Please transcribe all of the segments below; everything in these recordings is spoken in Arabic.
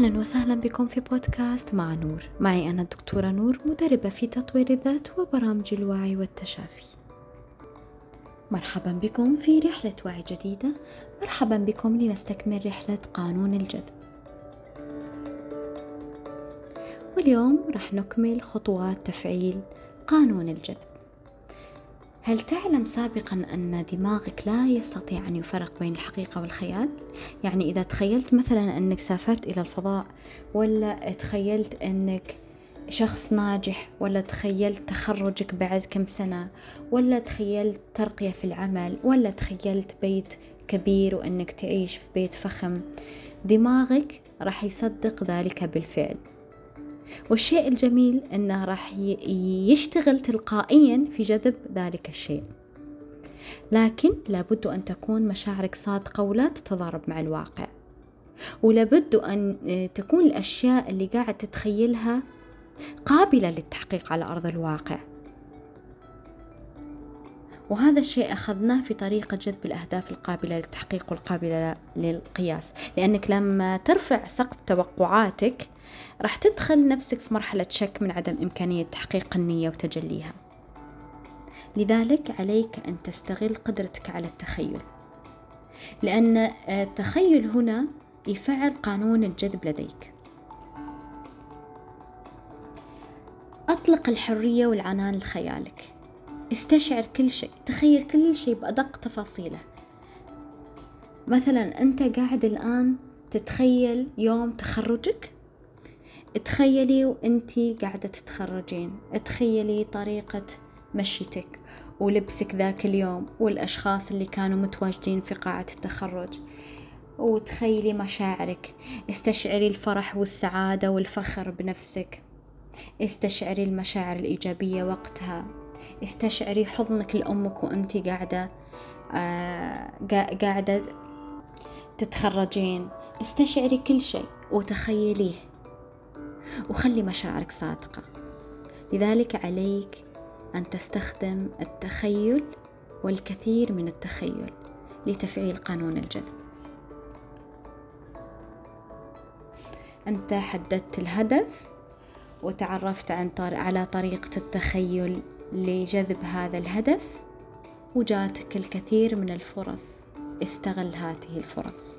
أهلا وسهلا بكم في بودكاست مع نور. معي أنا الدكتورة نور مدربة في تطوير الذات وبرامج الوعي والتشافي. مرحبا بكم في رحلة وعي جديدة. مرحبا بكم لنستكمل رحلة قانون الجذب. واليوم راح نكمل خطوات تفعيل قانون الجذب. هل تعلم سابقا أن دماغك لا يستطيع أن يفرق بين الحقيقة والخيال؟ يعني إذا تخيلت مثلا أنك سافرت إلى الفضاء ولا تخيلت أنك شخص ناجح ولا تخيلت تخرجك بعد كم سنة ولا تخيلت ترقية في العمل ولا تخيلت بيت كبير وأنك تعيش في بيت فخم دماغك راح يصدق ذلك بالفعل والشيء الجميل أنه راح يشتغل تلقائيا في جذب ذلك الشيء. لكن لابد أن تكون مشاعرك صادقة ولا تتضارب مع الواقع. ولابد أن تكون الأشياء اللي قاعد تتخيلها قابلة للتحقيق على أرض الواقع. وهذا الشيء أخذناه في طريقة جذب الأهداف القابلة للتحقيق والقابلة للقياس. لأنك لما ترفع سقف توقعاتك راح تدخل نفسك في مرحلة شك من عدم إمكانية تحقيق النية وتجليها. لذلك عليك أن تستغل قدرتك على التخيل. لأن التخيل هنا يفعل قانون الجذب لديك. أطلق الحرية والعنان لخيالك. استشعر كل شيء. تخيل كل شيء بأدق تفاصيله. مثلا أنت قاعد الآن تتخيل يوم تخرجك. تخيلي وانتي قاعدة تتخرجين. تخيلي طريقة مشيتك ولبسك ذاك اليوم والأشخاص اللي كانوا متواجدين في قاعة التخرج. وتخيلي مشاعرك. استشعري الفرح والسعادة والفخر بنفسك. استشعري المشاعر الإيجابية وقتها. استشعري حضنك لأمك وأنتي قاعدة آه قاعدة تتخرجين. استشعري كل شيء وتخيليه وخلي مشاعرك صادقة. لذلك عليك أن تستخدم التخيل والكثير من التخيل لتفعيل قانون الجذب. أنت حددت الهدف وتعرفت عن طر... على طريقة التخيل لجذب هذا الهدف وجاتك الكثير من الفرص. استغل هذه الفرص.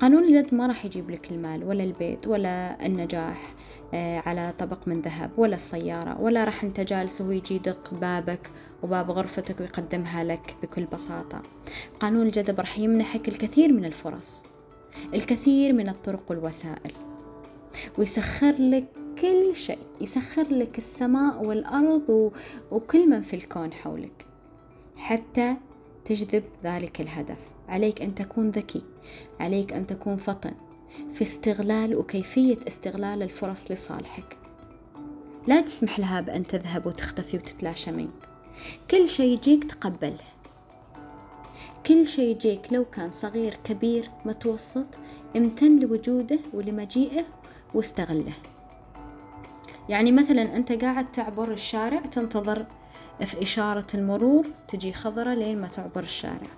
قانون الجد ما راح يجيب لك المال ولا البيت ولا النجاح آه، على طبق من ذهب ولا السيارة ولا راح انت جالس وهو يجي يدق بابك وباب غرفتك ويقدمها لك بكل بساطة. قانون الجذب راح يمنحك الكثير من الفرص الكثير من الطرق والوسائل ويسخر لك كل شيء يسخر لك السماء والأرض وكل من في الكون حولك. حتى تجذب ذلك الهدف. عليك أن تكون ذكي. عليك أن تكون فطن. في استغلال وكيفية استغلال الفرص لصالحك. لا تسمح لها بأن تذهب وتختفي وتتلاشى منك. كل شيء يجيك تقبله. كل شيء يجيك لو كان صغير كبير متوسط امتن لوجوده ولمجيئه واستغله. يعني مثلا أنت قاعد تعبر الشارع تنتظر في إشارة المرور تجي خضرة لين ما تعبر الشارع.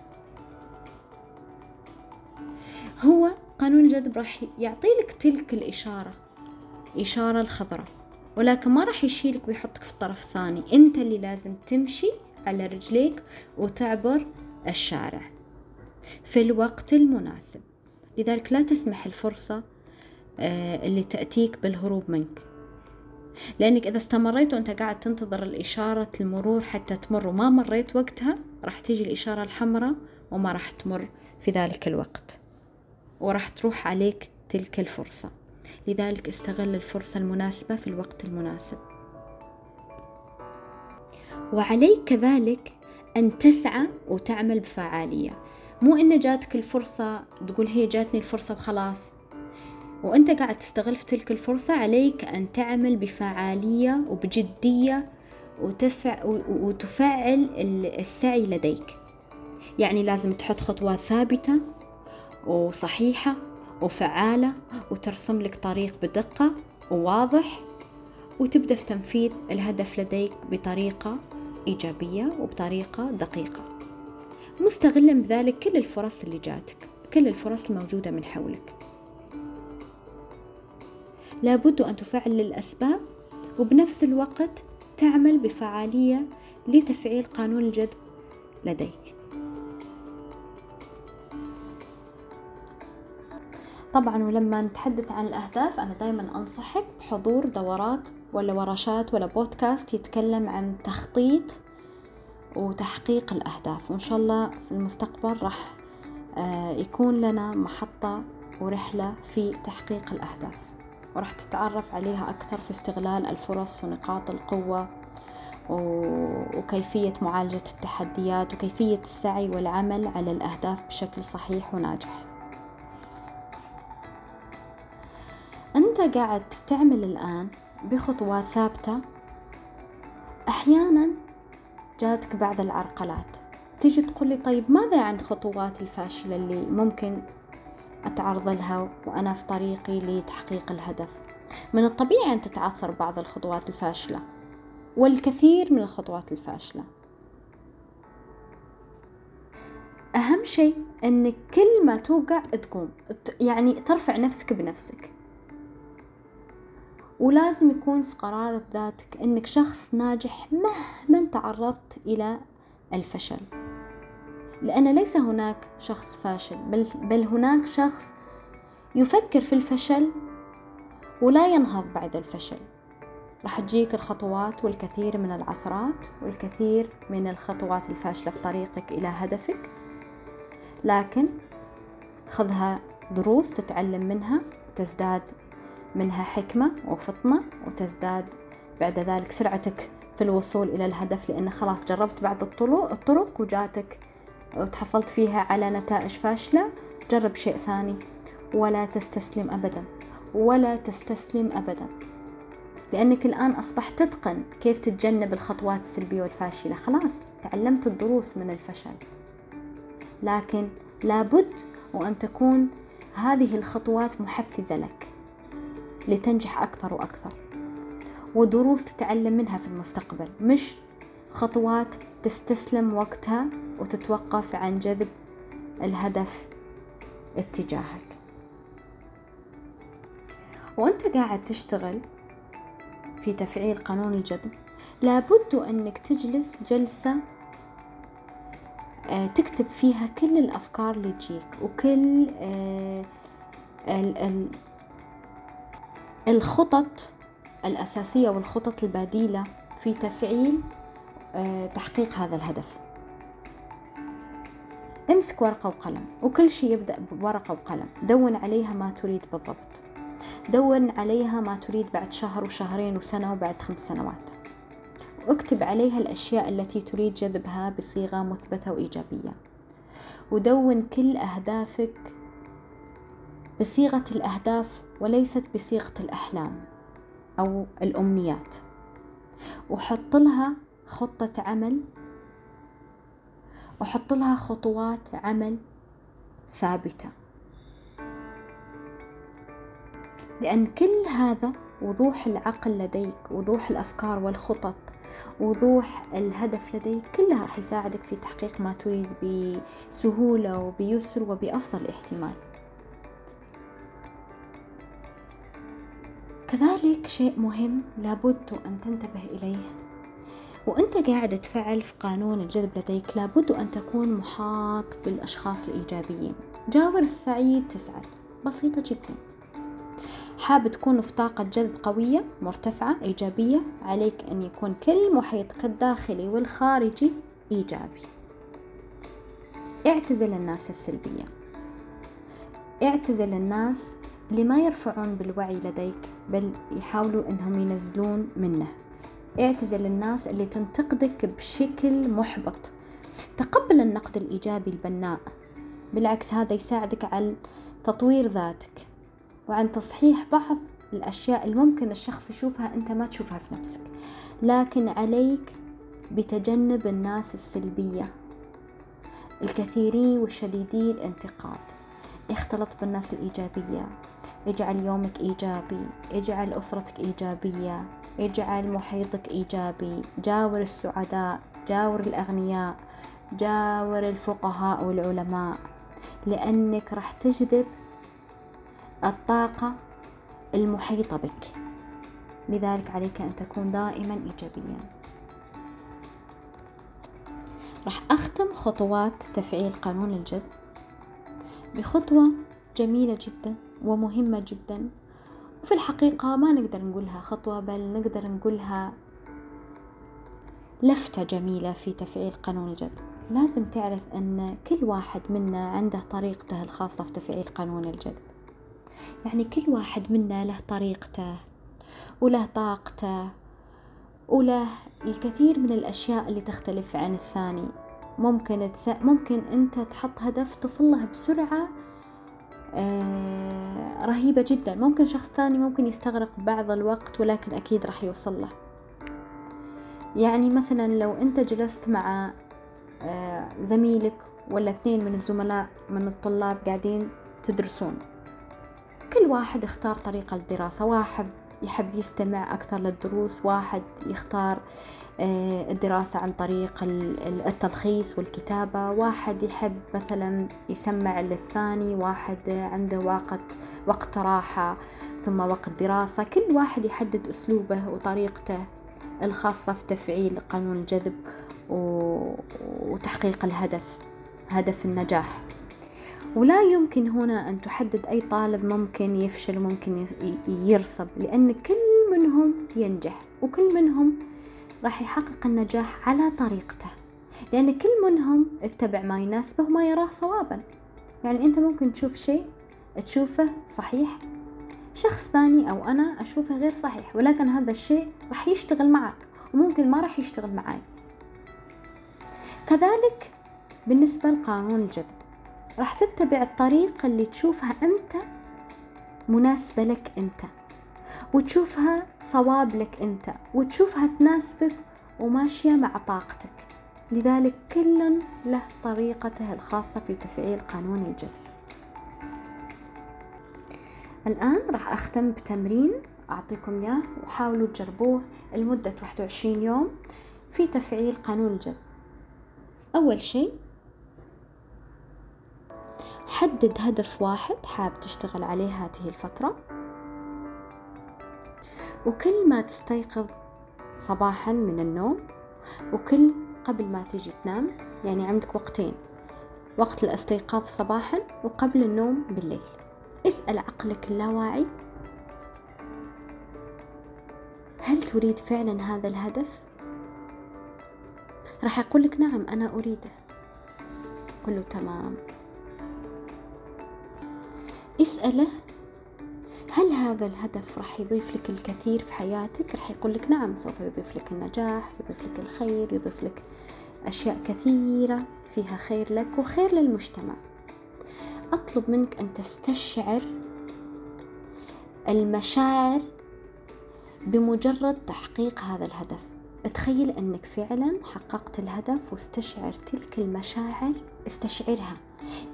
هو قانون الجذب راح يعطي لك تلك الإشارة إشارة الخضراء ولكن ما راح يشيلك ويحطك في الطرف الثاني. أنت اللي لازم تمشي على رجليك وتعبر الشارع في الوقت المناسب. لذلك لا تسمح الفرصة آه، اللي تأتيك بالهروب منك. لأنك إذا استمريت وأنت قاعد تنتظر الإشارة المرور حتى تمر وما مريت وقتها راح تيجي الإشارة الحمراء وما راح تمر في ذلك الوقت وراح تروح عليك تلك الفرصة. لذلك استغل الفرصة المناسبة في الوقت المناسب. وعليك كذلك أن تسعى وتعمل بفعالية. مو إن جاتك الفرصة تقول هي جاتني الفرصة وخلاص. وأنت قاعد تستغل في تلك الفرصة عليك أن تعمل بفعالية وبجدية وتفع وتفعل السعي لديك. يعني لازم تحط خطوات ثابتة وصحيحة وفعالة وترسم لك طريق بدقة وواضح وتبدأ في تنفيذ الهدف لديك بطريقة إيجابية وبطريقة دقيقة. مستغلا بذلك كل الفرص اللي جاتك كل الفرص الموجودة من حولك. لابد أن تفعل الأسباب وبنفس الوقت تعمل بفعالية لتفعيل قانون الجذب لديك. طبعا ولما نتحدث عن الأهداف أنا دايما أنصحك بحضور دورات ولا ورشات ولا بودكاست يتكلم عن تخطيط وتحقيق الأهداف. وإن شاء الله في المستقبل راح آه، يكون لنا محطة ورحلة في تحقيق الأهداف. وراح تتعرف عليها أكثر في استغلال الفرص ونقاط القوة وكيفية معالجة التحديات وكيفية السعي والعمل على الأهداف بشكل صحيح وناجح. أنت قاعد تعمل الآن بخطوات ثابتة. أحيانا جاتك بعض العرقلات. تيجي تقول لي طيب ماذا عن خطوات الفاشلة اللي ممكن أتعرض لها وأنا في طريقي لتحقيق الهدف. من الطبيعي أن تتعثر بعض الخطوات الفاشلة والكثير من الخطوات الفاشلة. أهم شيء أنك كل ما توقع تقوم يعني ترفع نفسك بنفسك. ولازم يكون في قرارة ذاتك أنك شخص ناجح مهما تعرضت إلى الفشل. لأن ليس هناك شخص فاشل بل, بل هناك شخص يفكر في الفشل ولا ينهض بعد الفشل. راح تجيك الخطوات والكثير من العثرات والكثير من الخطوات الفاشلة في طريقك إلى هدفك لكن خذها دروس تتعلم منها وتزداد منها حكمة وفطنة وتزداد بعد ذلك سرعتك في الوصول إلى الهدف لأن خلاص جربت بعض الطرق وجاتك وتحصلت فيها على نتائج فاشلة جرب شيء ثاني. ولا تستسلم أبدا. ولا تستسلم أبدا. لأنك الآن أصبحت تتقن كيف تتجنب الخطوات السلبية والفاشلة. خلاص تعلمت الدروس من الفشل. لكن لابد وأن تكون هذه الخطوات محفزة لك لتنجح أكثر وأكثر. ودروس تتعلم منها في المستقبل مش خطوات تستسلم وقتها وتتوقف عن جذب الهدف اتجاهك. وأنت قاعد تشتغل في تفعيل قانون الجذب لابد أنك تجلس جلسة آه، تكتب فيها كل الأفكار اللي تجيك وكل آه، الخطط الأساسية والخطط البديلة في تفعيل تحقيق هذا الهدف. امسك ورقة وقلم وكل شيء يبدأ بورقة وقلم. دون عليها ما تريد بالضبط. دون عليها ما تريد بعد شهر وشهرين وسنة وبعد خمس سنوات. واكتب عليها الأشياء التي تريد جذبها بصيغة مثبتة وإيجابية. ودون كل أهدافك بصيغة الأهداف وليست بصيغة الأحلام أو الأمنيات. وحط لها خطة عمل وحط لها خطوات عمل ثابتة. لأن كل هذا وضوح العقل لديك وضوح الأفكار والخطط وضوح الهدف لديك كلها راح يساعدك في تحقيق ما تريد بسهولة وبيسر وبأفضل احتمال. كذلك شيء مهم لابد أن تنتبه إليه. وأنت قاعد تفعل في قانون الجذب لديك لابد أن تكون محاط بالأشخاص الإيجابيين. جاور السعيد تسعد بسيطة جدا. حاب تكون في طاقة جذب قوية مرتفعة إيجابية؟ عليك أن يكون كل محيطك الداخلي والخارجي إيجابي. اعتزل الناس السلبية. اعتزل الناس اللي ما يرفعون بالوعي لديك بل يحاولوا إنهم ينزلون منه. اعتزل الناس اللي تنتقدك بشكل محبط. تقبل النقد الإيجابي البناء بالعكس هذا يساعدك على تطوير ذاتك. وعن تصحيح بعض الأشياء اللي ممكن الشخص يشوفها أنت ما تشوفها في نفسك لكن عليك بتجنب الناس السلبية. الكثيرين والشديدي الانتقاد. اختلط بالناس الإيجابية. اجعل يومك إيجابي. اجعل أسرتك إيجابية. اجعل محيطك إيجابي. جاور السعداء جاور الأغنياء جاور الفقهاء والعلماء. لأنك راح تجذب الطاقة المحيطة بك. لذلك عليك أن تكون دائما إيجابيا. راح أختم خطوات تفعيل قانون الجذب بخطوة جميلة جدا ومهمة جدا. وفي الحقيقة ما نقدر نقولها خطوة بل نقدر نقولها لفتة جميلة في تفعيل قانون الجذب. لازم تعرف أن كل واحد منا عنده طريقته الخاصة في تفعيل قانون الجذب. يعني كل واحد منا له طريقته وله طاقته وله الكثير من الأشياء اللي تختلف عن الثاني. ممكن تس... ممكن أنت تحط هدف تصل له بسرعة رهيبة جدا. ممكن شخص ثاني ممكن يستغرق بعض الوقت ولكن أكيد راح يوصل له. يعني مثلا لو أنت جلست مع آه زميلك ولا اثنين من الزملاء من الطلاب قاعدين تدرسون. كل واحد اختار طريقة الدراسة. واحد يحب يستمع أكثر للدروس واحد يختار آه، الدراسة عن طريق التلخيص والكتابة واحد يحب مثلا يسمع للثاني واحد عنده وقت وقت راحة ثم وقت دراسة كل واحد يحدد أسلوبه وطريقته الخاصة في تفعيل قانون الجذب وتحقيق الهدف هدف النجاح. ولا يمكن هنا أن تحدد أي طالب ممكن يفشل وممكن يرسب لأن كل منهم ينجح وكل منهم راح يحقق النجاح على طريقته. لأن كل منهم اتبع ما يناسبه وما يراه صوابا. يعني أنت ممكن تشوف شيء تشوفه صحيح شخص ثاني أو أنا أشوفه غير صحيح ولكن هذا الشيء راح يشتغل معك وممكن ما راح يشتغل معاي. كذلك بالنسبة لقانون الجذب. راح تتبع الطريقة اللي تشوفها أنت مناسبة لك أنت وتشوفها صواب لك أنت وتشوفها تناسبك وماشية مع طاقتك. لذلك كل له طريقته الخاصة في تفعيل قانون الجذب. الآن راح أختم بتمرين أعطيكم إياه وحاولوا تجربوه لمدة 21 يوم في تفعيل قانون الجذب. أول شيء حدد هدف واحد حاب تشتغل عليه هذه الفترة. وكل ما تستيقظ صباحا من النوم وكل قبل ما تيجي تنام يعني عندك وقتين. وقت الاستيقاظ صباحا وقبل النوم بالليل. اسأل عقلك اللاواعي. هل تريد فعلا هذا الهدف؟ راح يقول لك نعم أنا أريده. قل له تمام. اسأله هل هذا الهدف راح يضيف لك الكثير في حياتك؟ راح يقول لك نعم سوف يضيف لك النجاح يضيف لك الخير يضيف لك أشياء كثيرة فيها خير لك وخير للمجتمع. أطلب منك أن تستشعر المشاعر بمجرد تحقيق هذا الهدف. تخيل أنك فعلا حققت الهدف واستشعر تلك المشاعر استشعرها.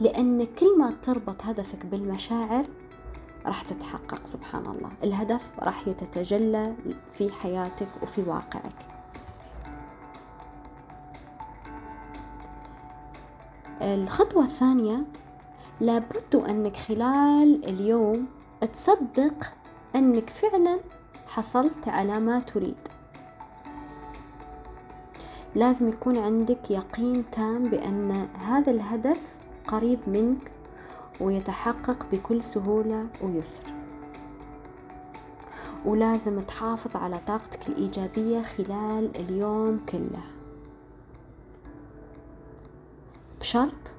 لأن كل ما تربط هدفك بالمشاعر راح تتحقق سبحان الله. الهدف راح يتجلى في حياتك وفي واقعك. الخطوة الثانية لابد أنك خلال اليوم تصدق أنك فعلا حصلت على ما تريد. لازم يكون عندك يقين تام بأن هذا الهدف قريب منك ويتحقق بكل سهولة ويسر. ولازم تحافظ على طاقتك الإيجابية خلال اليوم كله. بشرط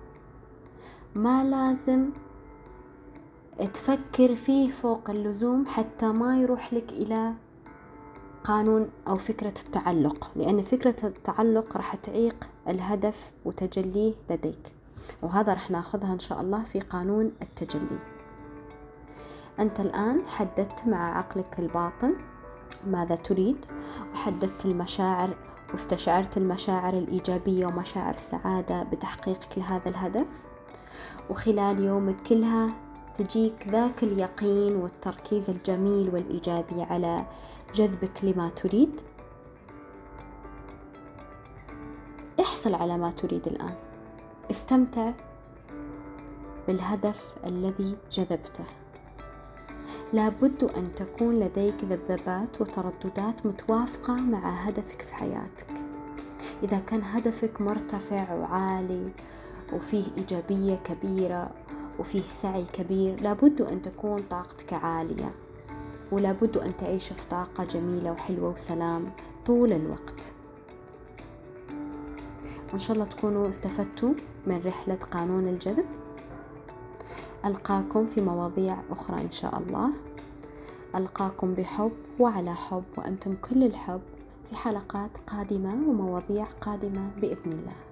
ما لازم تفكر فيه فوق اللزوم حتى ما يروح لك إلى قانون أو فكرة التعلق لأن فكرة التعلق راح تعيق الهدف وتجليه لديك. وهذا راح ناخذها إن شاء الله في قانون التجلي. أنت الآن حددت مع عقلك الباطن ماذا تريد وحددت المشاعر واستشعرت المشاعر الإيجابية ومشاعر السعادة بتحقيقك لهذا الهدف. وخلال يومك كلها تجيك ذاك اليقين والتركيز الجميل والإيجابي على جذبك لما تريد. احصل على ما تريد الآن. استمتع بالهدف الذي جذبته. لابد أن تكون لديك ذبذبات وترددات متوافقة مع هدفك في حياتك. إذا كان هدفك مرتفع وعالي وفيه إيجابية كبيرة وفيه سعي كبير لابد أن تكون طاقتك عالية. ولابد أن تعيش في طاقة جميلة وحلوة وسلام طول الوقت. وإن شاء الله تكونوا استفدتوا من رحلة قانون الجذب. ألقاكم في مواضيع أخرى إن شاء الله. ألقاكم بحب وعلى حب وأنتم كل الحب في حلقات قادمة ومواضيع قادمة بإذن الله.